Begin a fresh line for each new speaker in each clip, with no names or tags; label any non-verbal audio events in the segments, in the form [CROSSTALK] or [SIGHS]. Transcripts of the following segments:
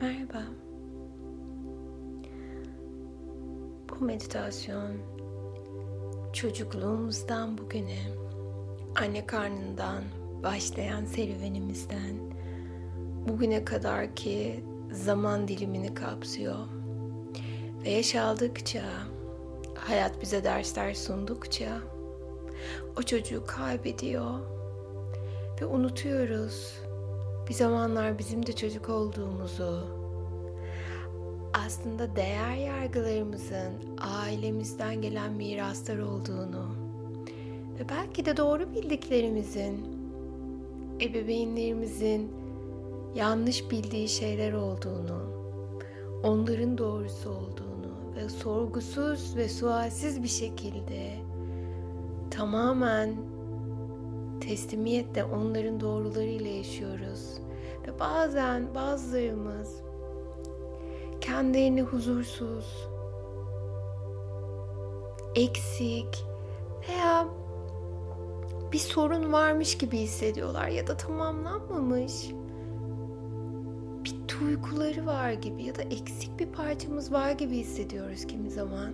Merhaba. Bu meditasyon çocukluğumuzdan bugüne anne karnından başlayan serüvenimizden bugüne kadar ki zaman dilimini kapsıyor. Ve yaş aldıkça, hayat bize dersler sundukça o çocuğu kaybediyor ve unutuyoruz bir zamanlar bizim de çocuk olduğumuzu, aslında değer yargılarımızın ailemizden gelen miraslar olduğunu ve belki de doğru bildiklerimizin ebeveynlerimizin yanlış bildiği şeyler olduğunu, onların doğrusu olduğunu ve sorgusuz ve sualsiz bir şekilde tamamen teslimiyetle onların doğrularıyla yaşıyoruz. Ve bazen bazılarımız kendilerini huzursuz, eksik veya bir sorun varmış gibi hissediyorlar ya da tamamlanmamış bir duyguları var gibi ya da eksik bir parçamız var gibi hissediyoruz kimi zaman.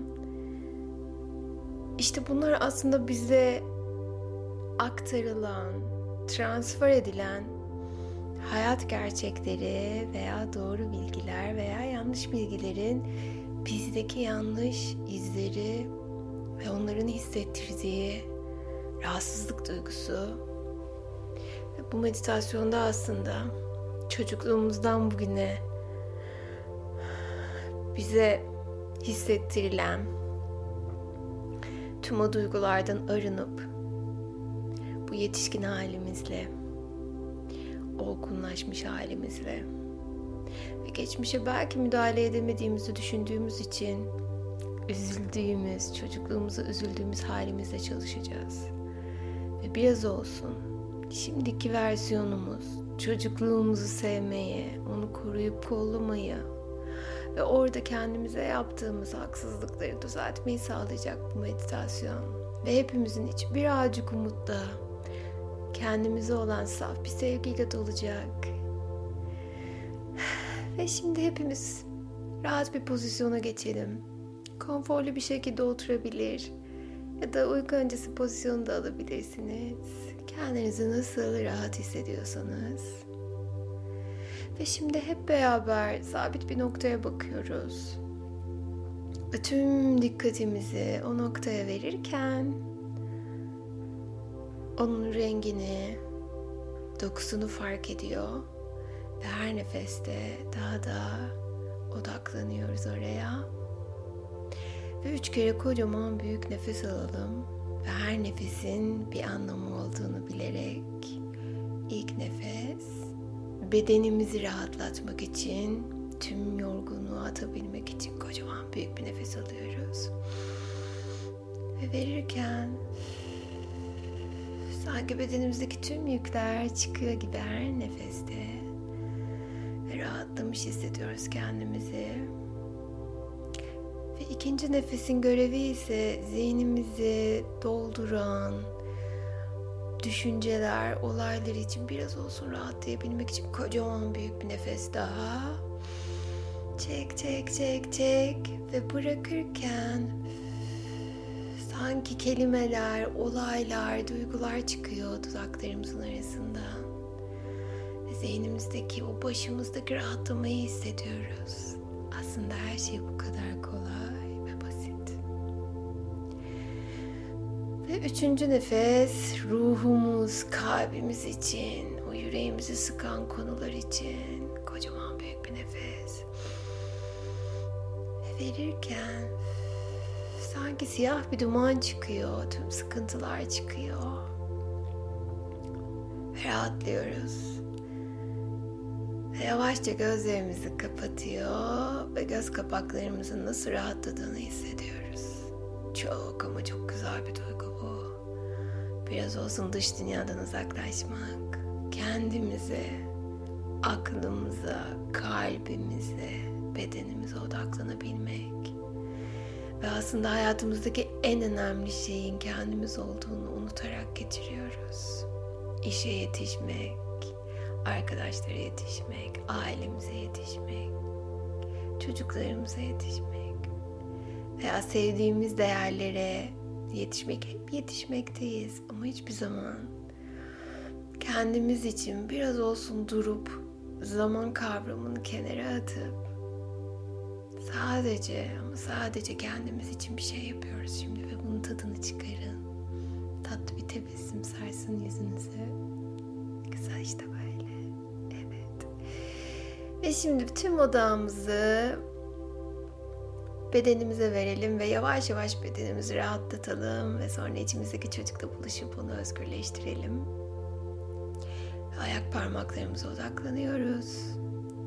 İşte bunlar aslında bize aktarılan, transfer edilen hayat gerçekleri veya doğru bilgiler veya yanlış bilgilerin bizdeki yanlış izleri ve onların hissettirdiği rahatsızlık duygusu. Bu meditasyonda aslında çocukluğumuzdan bugüne bize hissettirilen tüm o duygulardan arınıp bu yetişkin halimizle, olgunlaşmış halimizle ve geçmişe belki müdahale edemediğimizi düşündüğümüz için üzüldüğümüz, çocukluğumuza üzüldüğümüz halimizle çalışacağız. Ve biraz olsun şimdiki versiyonumuz çocukluğumuzu sevmeyi, onu koruyup kollamayı ve orada kendimize yaptığımız haksızlıkları düzeltmeyi sağlayacak bu meditasyon. Ve hepimizin içi birazcık umutla kendimize olan saf bir sevgiyle dolacak. [SIGHS] Ve şimdi hepimiz rahat bir pozisyona geçelim. Konforlu bir şekilde oturabilir ya da uyku öncesi pozisyonu da alabilirsiniz. Kendinizi nasıl rahat hissediyorsanız. Ve şimdi hep beraber sabit bir noktaya bakıyoruz. Ve tüm dikkatimizi o noktaya verirken onun rengini, dokusunu fark ediyor ve her nefeste daha da odaklanıyoruz oraya. Ve üç kere kocaman büyük nefes alalım ve her nefesin bir anlamı olduğunu bilerek ilk nefes bedenimizi rahatlatmak için tüm yorgunluğu atabilmek için kocaman büyük bir nefes alıyoruz. Ve verirken Sanki bedenimizdeki tüm yükler çıkıyor gibi her nefeste. Ve rahatlamış hissediyoruz kendimizi. Ve ikinci nefesin görevi ise zihnimizi dolduran düşünceler, olaylar için biraz olsun rahatlayabilmek için kocaman büyük bir nefes daha. Çek, çek, çek, çek ve bırakırken Sanki kelimeler, olaylar, duygular çıkıyor dudaklarımızın arasından. Ve zihnimizdeki o başımızdaki rahatlamayı hissediyoruz. Aslında her şey bu kadar kolay ve basit. Ve üçüncü nefes ruhumuz, kalbimiz için, o yüreğimizi sıkan konular için kocaman büyük bir nefes. Ve verirken Sanki siyah bir duman çıkıyor, tüm sıkıntılar çıkıyor. Ve rahatlıyoruz. Ve yavaşça gözlerimizi kapatıyor ve göz kapaklarımızın nasıl rahatladığını hissediyoruz. Çok ama çok güzel bir duygu bu. Biraz olsun dış dünyadan uzaklaşmak, kendimize, aklımıza, kalbimize, bedenimize odaklanabilmek ve aslında hayatımızdaki en önemli şeyin kendimiz olduğunu unutarak geçiriyoruz. İşe yetişmek, arkadaşlara yetişmek, ailemize yetişmek, çocuklarımıza yetişmek veya sevdiğimiz değerlere yetişmek hep yetişmekteyiz ama hiçbir zaman kendimiz için biraz olsun durup zaman kavramını kenara atıp sadece sadece kendimiz için bir şey yapıyoruz şimdi ve bunun tadını çıkarın. Tatlı bir tebessüm sarsın yüzünüzü. Güzel işte böyle. Evet. Ve şimdi tüm odamızı bedenimize verelim ve yavaş yavaş bedenimizi rahatlatalım ve sonra içimizdeki çocukla buluşup onu özgürleştirelim. Ayak parmaklarımıza odaklanıyoruz.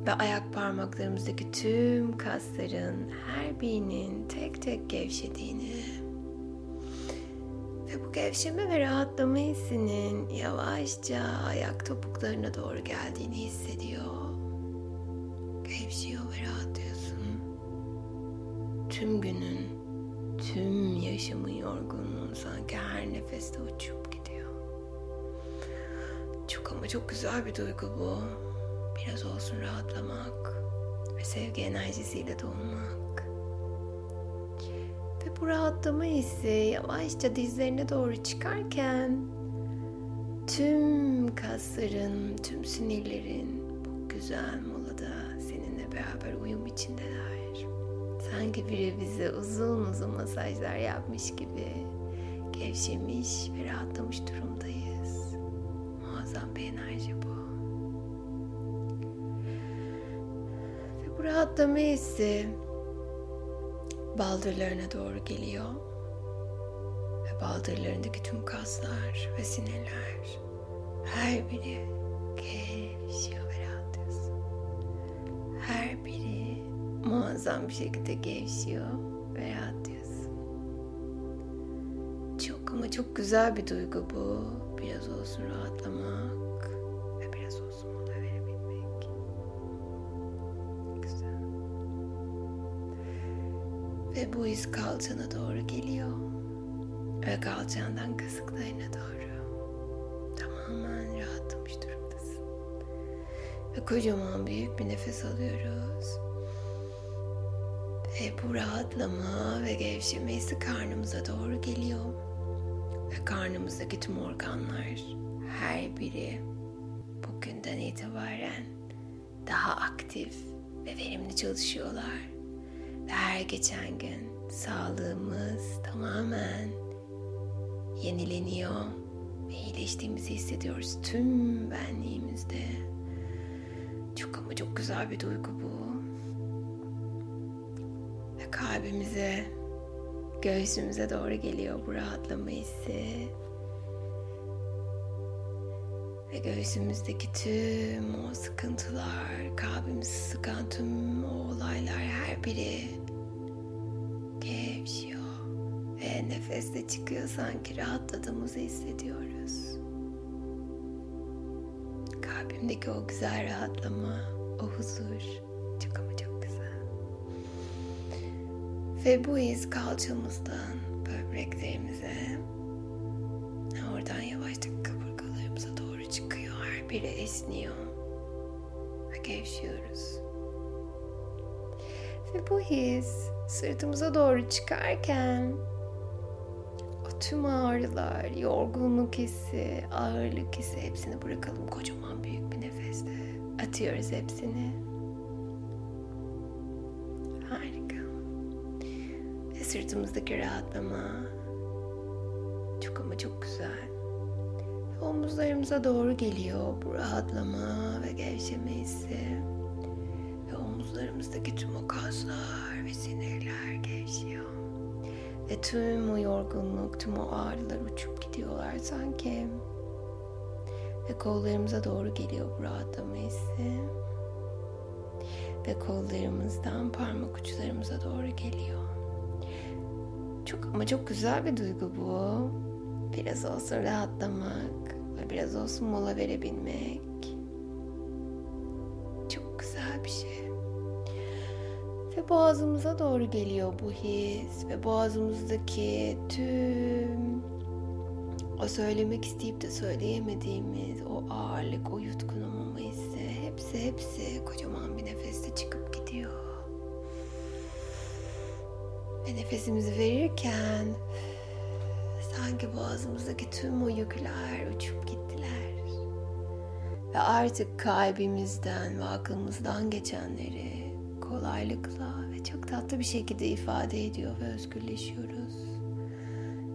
Ve ayak parmaklarımızdaki tüm kasların her birinin tek tek gevşediğini ve bu gevşeme ve rahatlama hissinin yavaşça ayak topuklarına doğru geldiğini hissediyor. Gevşiyor ve rahatlıyorsun. Tüm günün, tüm yaşamın yorgunluğun sanki her nefeste uçup gidiyor. Çok ama çok güzel bir duygu bu. Biraz olsun rahatlamak ve sevgi enerjisiyle dolmak. Ve bu rahatlama hissi yavaşça dizlerine doğru çıkarken tüm kasların, tüm sinirlerin bu güzel molada seninle beraber uyum içindeler. Sanki biri bize uzun uzun masajlar yapmış gibi gevşemiş ve rahatlamış durumdayız. Muazzam bir enerji bu. Rahatlama hissi baldırlarına doğru geliyor. Ve baldırlarındaki tüm kaslar ve sinirler her biri gevşiyor ve rahatlıyorsun. Her biri muazzam bir şekilde gevşiyor ve rahatlıyorsun. Çok ama çok güzel bir duygu bu. Biraz olsun rahatlamak Ve bu his kalçana doğru geliyor. Ve kalçandan kasıklarına doğru. Tamamen rahatlamış durumdasın. Ve kocaman büyük bir nefes alıyoruz. Ve bu rahatlama ve gevşeme hissi karnımıza doğru geliyor. Ve karnımızdaki tüm organlar her biri bugünden itibaren daha aktif ve verimli çalışıyorlar. Her geçen gün sağlığımız tamamen yenileniyor ve iyileştiğimizi hissediyoruz tüm benliğimizde. Çok ama çok güzel bir duygu bu. Ve kalbimize, göğsümüze doğru geliyor bu rahatlama hissi. Ve göğsümüzdeki tüm o sıkıntılar, kalbimizi sıkan tüm o olaylar her biri gevşiyor. Ve nefeste çıkıyor sanki rahatladığımızı hissediyoruz. Kalbimdeki o güzel rahatlama, o huzur çok ama çok güzel. Ve bu iz kalçamızdan böbreklerimize oradan yavaşça biri esniyor ve gevşiyoruz. Ve bu his sırtımıza doğru çıkarken o tüm ağrılar, yorgunluk hissi, ağırlık hissi hepsini bırakalım kocaman büyük bir nefeste. Atıyoruz hepsini. Harika. Ve sırtımızdaki rahatlama çok ama çok güzel. Omuzlarımıza doğru geliyor bu rahatlama ve gevşeme hissi. Ve omuzlarımızdaki tüm o kaslar ve sinirler gevşiyor. Ve tüm o yorgunluk, tüm o ağrılar uçup gidiyorlar sanki. Ve kollarımıza doğru geliyor bu rahatlama hissi. Ve kollarımızdan parmak uçlarımıza doğru geliyor. Çok ama çok güzel bir duygu bu. Biraz olsun rahatlamak ve biraz olsun mola verebilmek. Çok güzel bir şey. Ve boğazımıza doğru geliyor bu his ve boğazımızdaki tüm o söylemek isteyip de söyleyemediğimiz o ağırlık, o yutkun olma hissi hepsi hepsi kocaman bir nefeste çıkıp gidiyor. Ve nefesimizi verirken sanki boğazımızdaki tüm o yükler uçup gittiler. Ve artık kalbimizden ve aklımızdan geçenleri kolaylıkla ve çok tatlı bir şekilde ifade ediyor ve özgürleşiyoruz.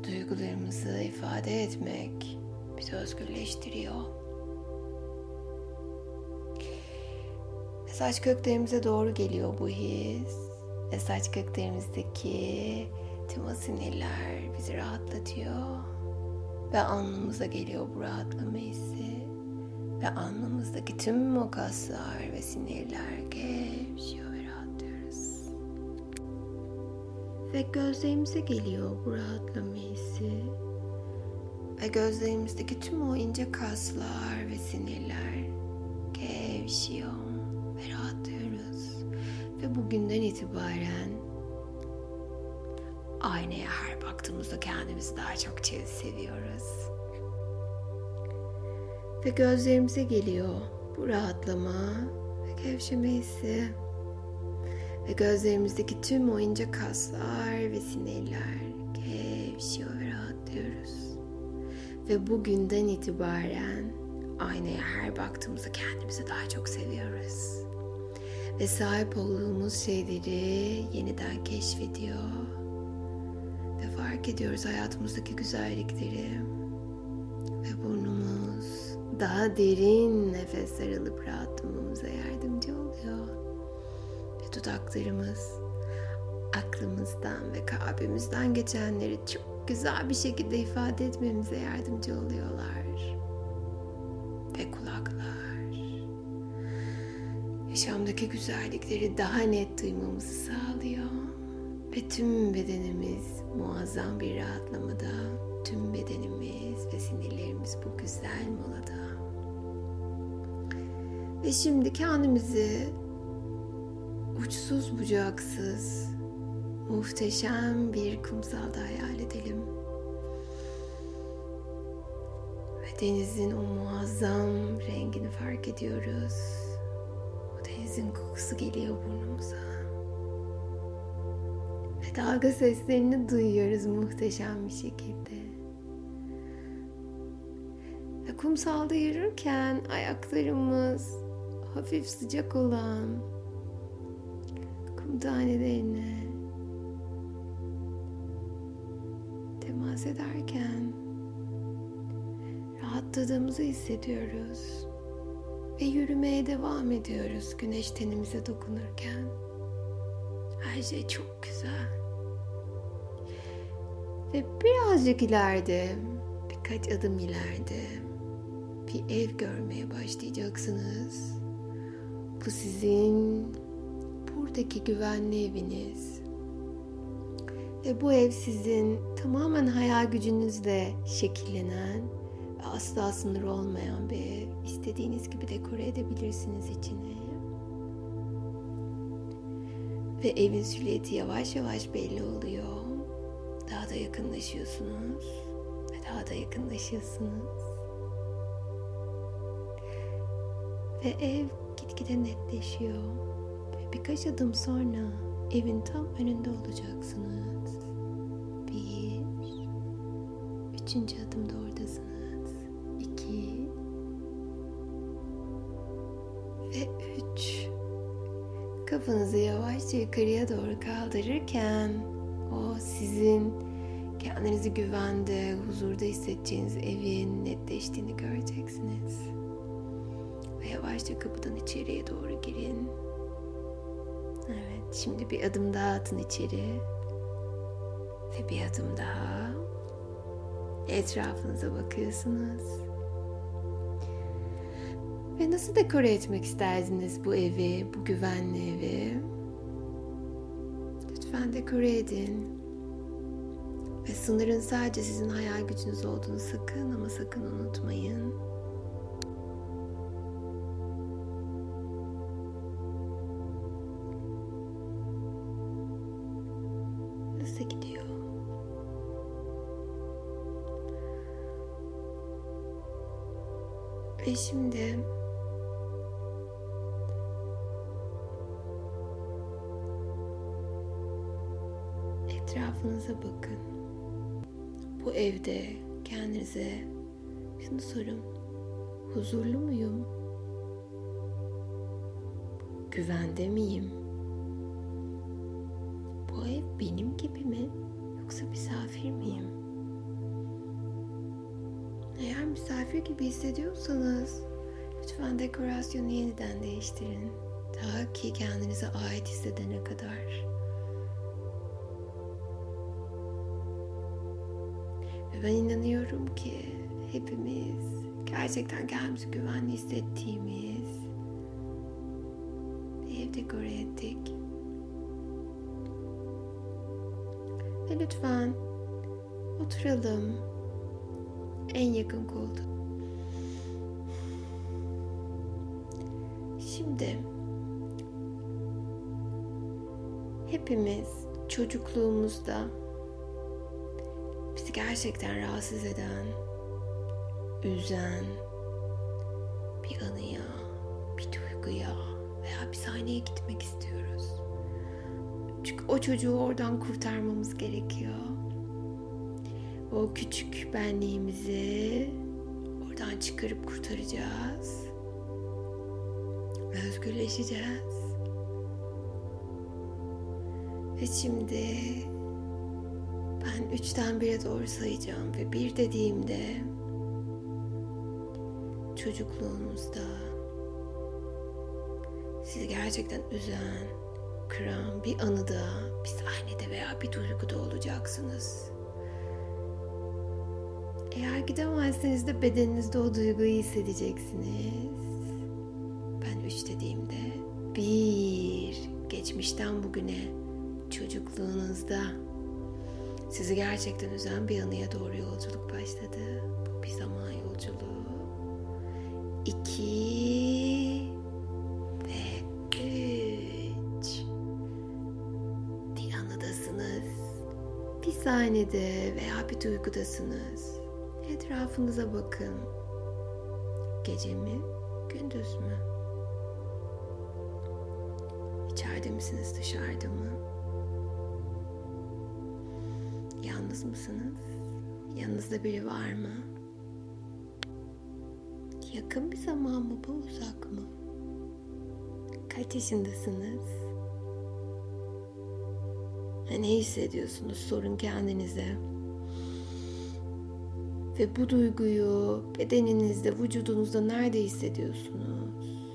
Duygularımızı ifade etmek bizi özgürleştiriyor. Ve saç köklerimize doğru geliyor bu his. Ve saç köklerimizdeki tüm o sinirler bizi rahatlatıyor. Ve alnımıza geliyor bu rahatlama hissi. Ve alnımızdaki tüm o kaslar ve sinirler gevşiyor ve rahatlıyoruz. Ve gözlerimize geliyor bu rahatlama hissi. Ve gözlerimizdeki tüm o ince kaslar ve sinirler gevşiyor ve rahatlıyoruz. Ve bugünden itibaren aynaya her baktığımızda kendimizi daha çok seviyoruz. Ve gözlerimize geliyor bu rahatlama ve gevşeme hissi. Ve gözlerimizdeki tüm o ince kaslar ve sinirler gevşiyor ve rahatlıyoruz. Ve bugünden itibaren aynaya her baktığımızda kendimizi daha çok seviyoruz. Ve sahip olduğumuz şeyleri yeniden keşfediyor. Fark ediyoruz hayatımızdaki güzellikleri. Ve burnumuz daha derin nefesler alıp rahatlamamıza yardımcı oluyor. Ve dudaklarımız aklımızdan ve kalbimizden geçenleri çok güzel bir şekilde ifade etmemize yardımcı oluyorlar. Ve kulaklar yaşamdaki güzellikleri daha net duymamızı sağlıyor. Ve tüm bedenimiz muazzam bir rahatlamada, tüm bedenimiz ve sinirlerimiz bu güzel molada. Ve şimdi kendimizi uçsuz bucaksız, muhteşem bir kumsalda hayal edelim. Ve denizin o muazzam rengini fark ediyoruz. O denizin kokusu geliyor burnumuza. Dalga seslerini duyuyoruz muhteşem bir şekilde. Ve kumsalda yürürken ayaklarımız hafif sıcak olan kum tanelerine temas ederken rahatladığımızı hissediyoruz ve yürümeye devam ediyoruz güneş tenimize dokunurken. Her şey çok güzel. Ve birazcık ileride, birkaç adım ileride bir ev görmeye başlayacaksınız. Bu sizin buradaki güvenli eviniz. Ve bu ev sizin tamamen hayal gücünüzle şekillenen ve asla sınır olmayan bir ev. İstediğiniz gibi dekore edebilirsiniz içini. Ve evin silüeti yavaş yavaş belli oluyor. Daha da yakınlaşıyorsunuz. Ve daha da yakınlaşıyorsunuz. Ve ev gitgide netleşiyor. Ve birkaç adım sonra evin tam önünde olacaksınız. Bir, üçüncü adımda oradasınız. İki ve üç. Kafanızı yavaşça yukarıya doğru kaldırırken o sizin kendinizi güvende, huzurda hissedeceğiniz evin netleştiğini göreceksiniz. Ve yavaşça kapıdan içeriye doğru girin. Evet, şimdi bir adım daha atın içeri. Ve bir adım daha. Etrafınıza bakıyorsunuz. Ve nasıl dekore etmek isterdiniz bu evi, bu güvenli evi? Lütfen dekore edin. Ve sınırın sadece sizin hayal gücünüz olduğunu sakın ama sakın unutmayın. Nasıl gidiyor? Ve şimdi etrafınıza bakın. Bu evde kendinize şunu sorun. Huzurlu muyum? Güvende miyim? Bu ev benim gibi mi? Yoksa misafir miyim? Eğer misafir gibi hissediyorsanız lütfen dekorasyonu yeniden değiştirin. Ta ki kendinize ait hissedene kadar. Ben inanıyorum ki hepimiz gerçekten kendimizi güvenli hissettiğimiz bir ev dekore ettik. Ve lütfen oturalım en yakın koltuğa. Şimdi hepimiz çocukluğumuzda gerçekten rahatsız eden, üzen bir anıya, bir duyguya veya bir sahneye gitmek istiyoruz. Çünkü o çocuğu oradan kurtarmamız gerekiyor. O küçük benliğimizi oradan çıkarıp kurtaracağız. Özgürleşeceğiz. Ve şimdi ben üçten bire doğru sayacağım ve bir dediğimde çocukluğunuzda sizi gerçekten üzen, kıran bir anıda, bir sahnede veya bir duyguda olacaksınız. Eğer gidemezseniz de bedeninizde o duyguyu hissedeceksiniz. Ben üç dediğimde bir, geçmişten bugüne, çocukluğunuzda sizi gerçekten üzen bir anıya doğru yolculuk başladı. Bu bir zaman yolculuğu. İki ve üç. Bir anıdasınız. Bir sahnede veya bir duygudasınız. Etrafınıza bakın. Gece mi, gündüz mü? İçeride misiniz, dışarıda mı? Yalnız mısınız? Yanınızda biri var mı? Yakın bir zaman mı bu uzak mı? Kaç yaşındasınız? Ne hissediyorsunuz? Sorun kendinize. Ve bu duyguyu bedeninizde, vücudunuzda nerede hissediyorsunuz?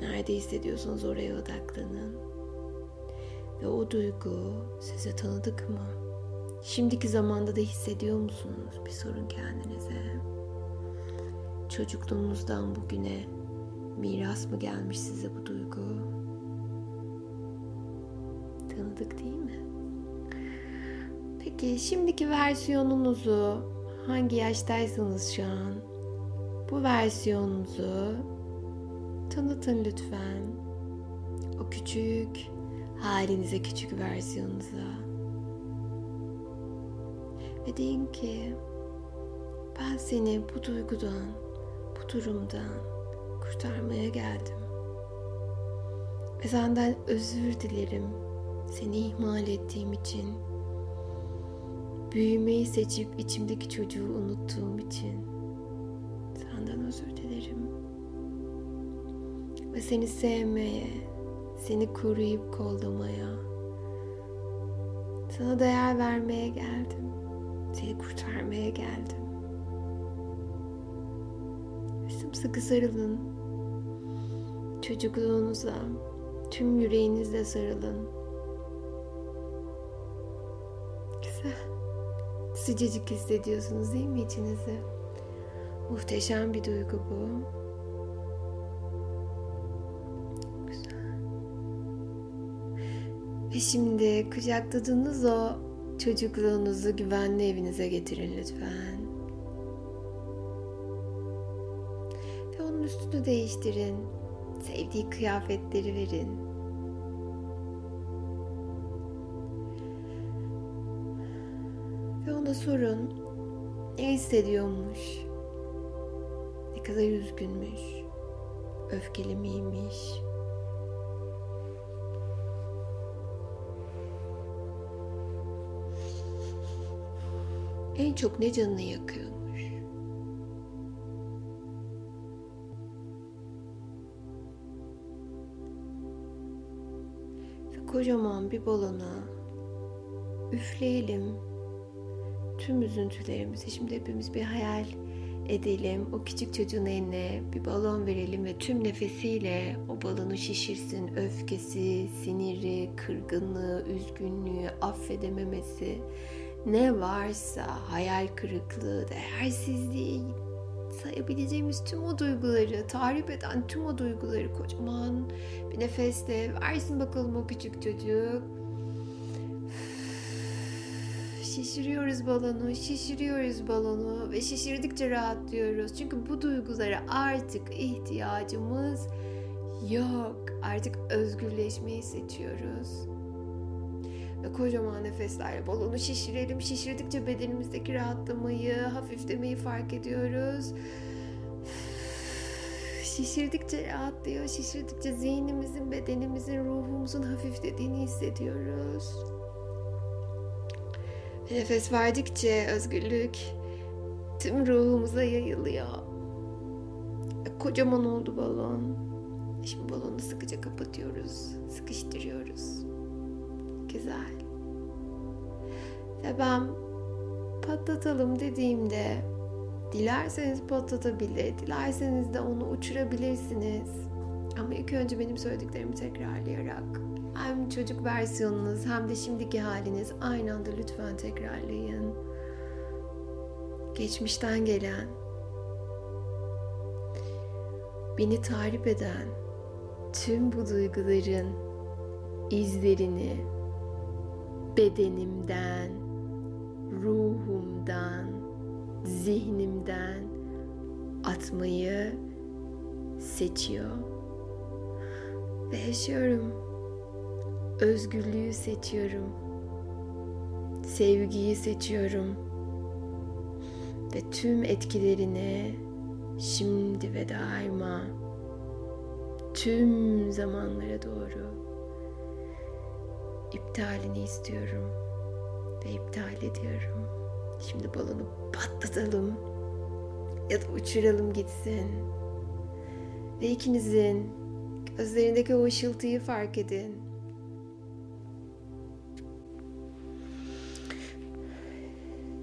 Nerede hissediyorsunuz oraya odaklanın. Ve o duygu size tanıdık mı? Şimdiki zamanda da hissediyor musunuz? Bir sorun kendinize. Çocukluğunuzdan bugüne miras mı gelmiş size bu duygu? Tanıdık değil mi? Peki şimdiki versiyonunuzu hangi yaştaysanız şu an bu versiyonunuzu tanıtın lütfen. O küçük halinize küçük versiyonunuza. Ve deyin ki ben seni bu duygudan, bu durumdan kurtarmaya geldim. Ve senden özür dilerim seni ihmal ettiğim için. Büyümeyi seçip içimdeki çocuğu unuttuğum için. Senden özür dilerim. Ve seni sevmeye, seni koruyup kollamaya, sana değer vermeye geldim. Seni kurtarmaya geldim. Sımsıkı sarılın. Çocukluğunuza, tüm yüreğinizle sarılın. Güzel. Sıcacık hissediyorsunuz değil mi içinizi? Muhteşem bir duygu bu. Ve şimdi kucakladığınız o çocukluğunuzu güvenli evinize getirin lütfen. Ve onun üstünü değiştirin. Sevdiği kıyafetleri verin. Ve ona sorun ne hissediyormuş? kadar üzgünmüş. Öfkeli miymiş? En çok ne canını yakıyormuş? Ve kocaman bir balona üfleyelim tüm üzüntülerimizi. Şimdi hepimiz bir hayal edelim. O küçük çocuğun eline bir balon verelim ve tüm nefesiyle o balonu şişirsin. Öfkesi, siniri, kırgınlığı, üzgünlüğü, affedememesi ne varsa hayal kırıklığı, değersizliği sayabileceğimiz tüm o duyguları, tarif eden tüm o duyguları kocaman bir nefesle versin bakalım o küçük çocuk. Şişiriyoruz balonu, şişiriyoruz balonu ve şişirdikçe rahatlıyoruz. Çünkü bu duygulara artık ihtiyacımız yok. Artık özgürleşmeyi seçiyoruz. Kocaman nefeslerle balonu şişirelim. Şişirdikçe bedenimizdeki rahatlamayı, hafiflemeyi fark ediyoruz. [SIGHS] Şişirdikçe rahatlıyor. Şişirdikçe zihnimizin, bedenimizin, ruhumuzun hafiflediğini hissediyoruz. Nefes verdikçe özgürlük tüm ruhumuza yayılıyor. Kocaman oldu balon. Şimdi balonu sıkıca kapatıyoruz, sıkıştırıyoruz. Güzel. Ve ben patlatalım dediğimde dilerseniz patlatabilir, dilerseniz de onu uçurabilirsiniz. Ama ilk önce benim söylediklerimi tekrarlayarak hem çocuk versiyonunuz hem de şimdiki haliniz aynı anda lütfen tekrarlayın. Geçmişten gelen, beni tarif eden tüm bu duyguların izlerini bedenimden, ruhumdan, zihnimden atmayı seçiyor ve yaşıyorum. Özgürlüğü seçiyorum. Sevgiyi seçiyorum. Ve tüm etkilerini şimdi ve daima tüm zamanlara doğru iptalini istiyorum ve iptal ediyorum. Şimdi balonu patlatalım ya da uçuralım gitsin. Ve ikinizin gözlerindeki o ışıltıyı fark edin.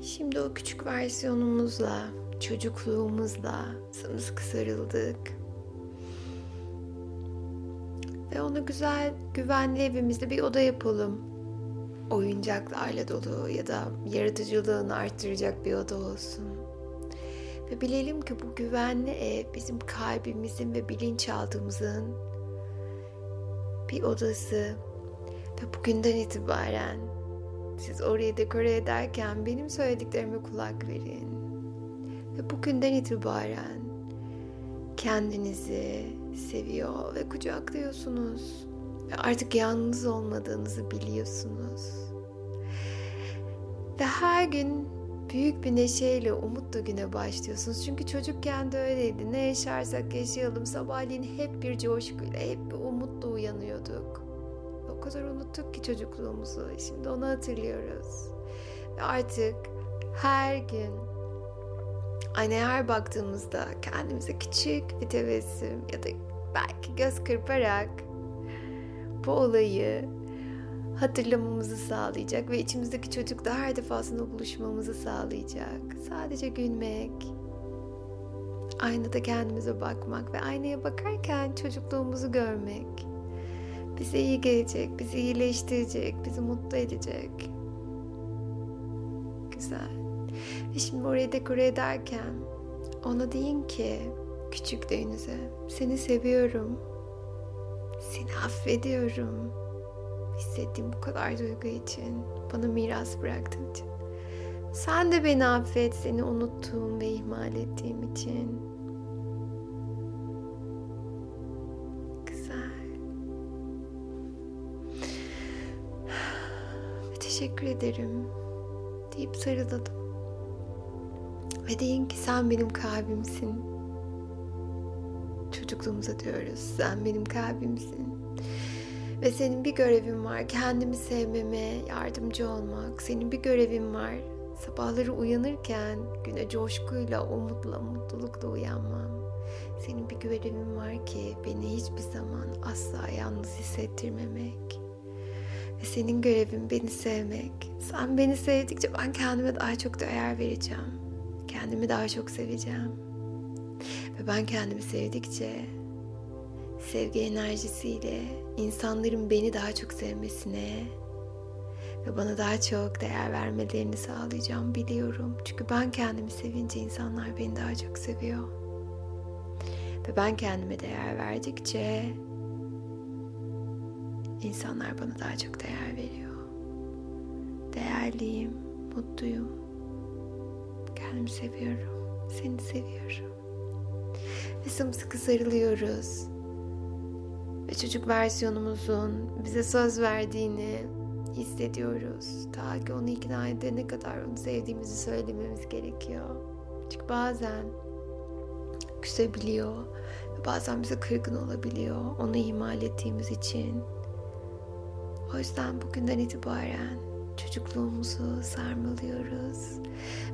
Şimdi o küçük versiyonumuzla, çocukluğumuzla sımsıkı sarıldık. Ve onu güzel, güvenli evimizde bir oda yapalım. Oyuncaklarla dolu ya da yaratıcılığını arttıracak bir oda olsun. Ve bilelim ki bu güvenli ev bizim kalbimizin ve bilinçaltımızın bir odası. Ve bugünden itibaren siz orayı dekore ederken benim söylediklerime kulak verin. Ve bugünden itibaren kendinizi seviyor ve kucaklıyorsunuz. Artık yalnız olmadığınızı biliyorsunuz. Ve her gün büyük bir neşeyle, umutla güne başlıyorsunuz. Çünkü çocukken de öyleydi. Ne yaşarsak yaşayalım sabahleyin hep bir coşkuyla, hep bir umutla uyanıyorduk kadar unuttuk ki çocukluğumuzu. Şimdi onu hatırlıyoruz. Ve artık her gün aynaya her baktığımızda kendimize küçük bir tebessüm ya da belki göz kırparak bu olayı hatırlamamızı sağlayacak ve içimizdeki çocukla her defasında buluşmamızı sağlayacak. Sadece gülmek, aynada kendimize bakmak ve aynaya bakarken çocukluğumuzu görmek bize iyi gelecek, bizi iyileştirecek, bizi mutlu edecek. Güzel. Ve şimdi orayı dekore ederken ona deyin ki küçüklüğünüze seni seviyorum. Seni affediyorum. Hissettiğim bu kadar duygu için, bana miras bıraktığın için. Sen de beni affet seni unuttuğum ve ihmal ettiğim için. [SIGHS] teşekkür ederim deyip sarıladım. Ve deyin ki sen benim kalbimsin. Çocukluğumuza diyoruz. Sen benim kalbimsin. Ve senin bir görevin var. Kendimi sevmeme yardımcı olmak. Senin bir görevin var. Sabahları uyanırken güne coşkuyla, umutla, mutlulukla uyanmam. Senin bir görevin var ki beni hiçbir zaman asla yalnız hissettirmemek. Ve senin görevin beni sevmek. Sen beni sevdikçe ben kendime daha çok değer vereceğim. Kendimi daha çok seveceğim. Ve ben kendimi sevdikçe sevgi enerjisiyle insanların beni daha çok sevmesine ve bana daha çok değer vermelerini sağlayacağım biliyorum. Çünkü ben kendimi sevince insanlar beni daha çok seviyor. Ve ben kendime değer verdikçe insanlar bana daha çok değer veriyor. Değerliyim, mutluyum. Kendimi seviyorum. Seni seviyorum. Ve sımsıkı sarılıyoruz. Ve çocuk versiyonumuzun bize söz verdiğini hissediyoruz. Ta ki onu ikna edene kadar onu sevdiğimizi söylememiz gerekiyor. Çünkü bazen küsebiliyor. Bazen bize kırgın olabiliyor. Onu ihmal ettiğimiz için. O yüzden bugünden itibaren çocukluğumuzu sarmalıyoruz.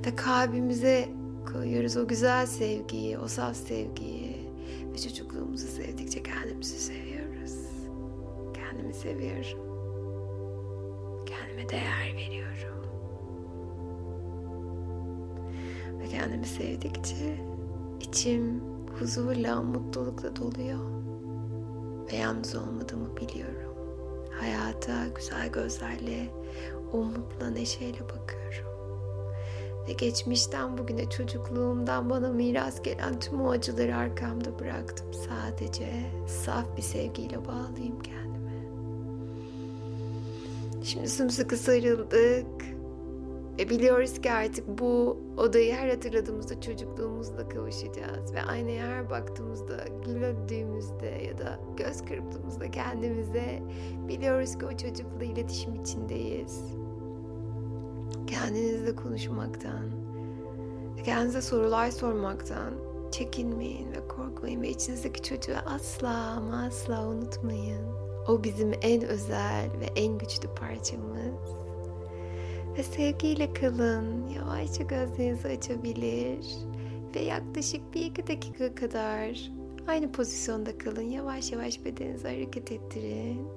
Ve kalbimize koyuyoruz o güzel sevgiyi, o saf sevgiyi. Ve çocukluğumuzu sevdikçe kendimizi seviyoruz. Kendimi seviyorum. Kendime değer veriyorum. Ve kendimi sevdikçe içim huzurla, mutlulukla doluyor. Ve yalnız olmadığımı biliyorum. Hayata güzel gözlerle, umutla, neşeyle bakıyorum. Ve geçmişten bugüne çocukluğumdan bana miras gelen tüm o acıları arkamda bıraktım. Sadece saf bir sevgiyle bağlayayım kendime. Şimdi sımsıkı sarıldık. Ve biliyoruz ki artık bu odayı her hatırladığımızda çocukluğumuzla kavuşacağız. Ve aynaya her baktığımızda, güldüğümüzde ya da göz kırptığımızda kendimize biliyoruz ki o çocukla iletişim içindeyiz. Kendinizle konuşmaktan, kendinize sorular sormaktan çekinmeyin ve korkmayın ve içinizdeki çocuğu asla ama asla unutmayın. O bizim en özel ve en güçlü parçamız. Ve sevgiyle kalın. Yavaşça gözlerinizi açabilir. Ve yaklaşık bir iki dakika kadar aynı pozisyonda kalın. Yavaş yavaş bedeninizi hareket ettirin.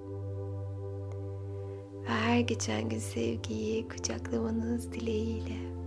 Ve her geçen gün sevgiyi kucaklamanız dileğiyle.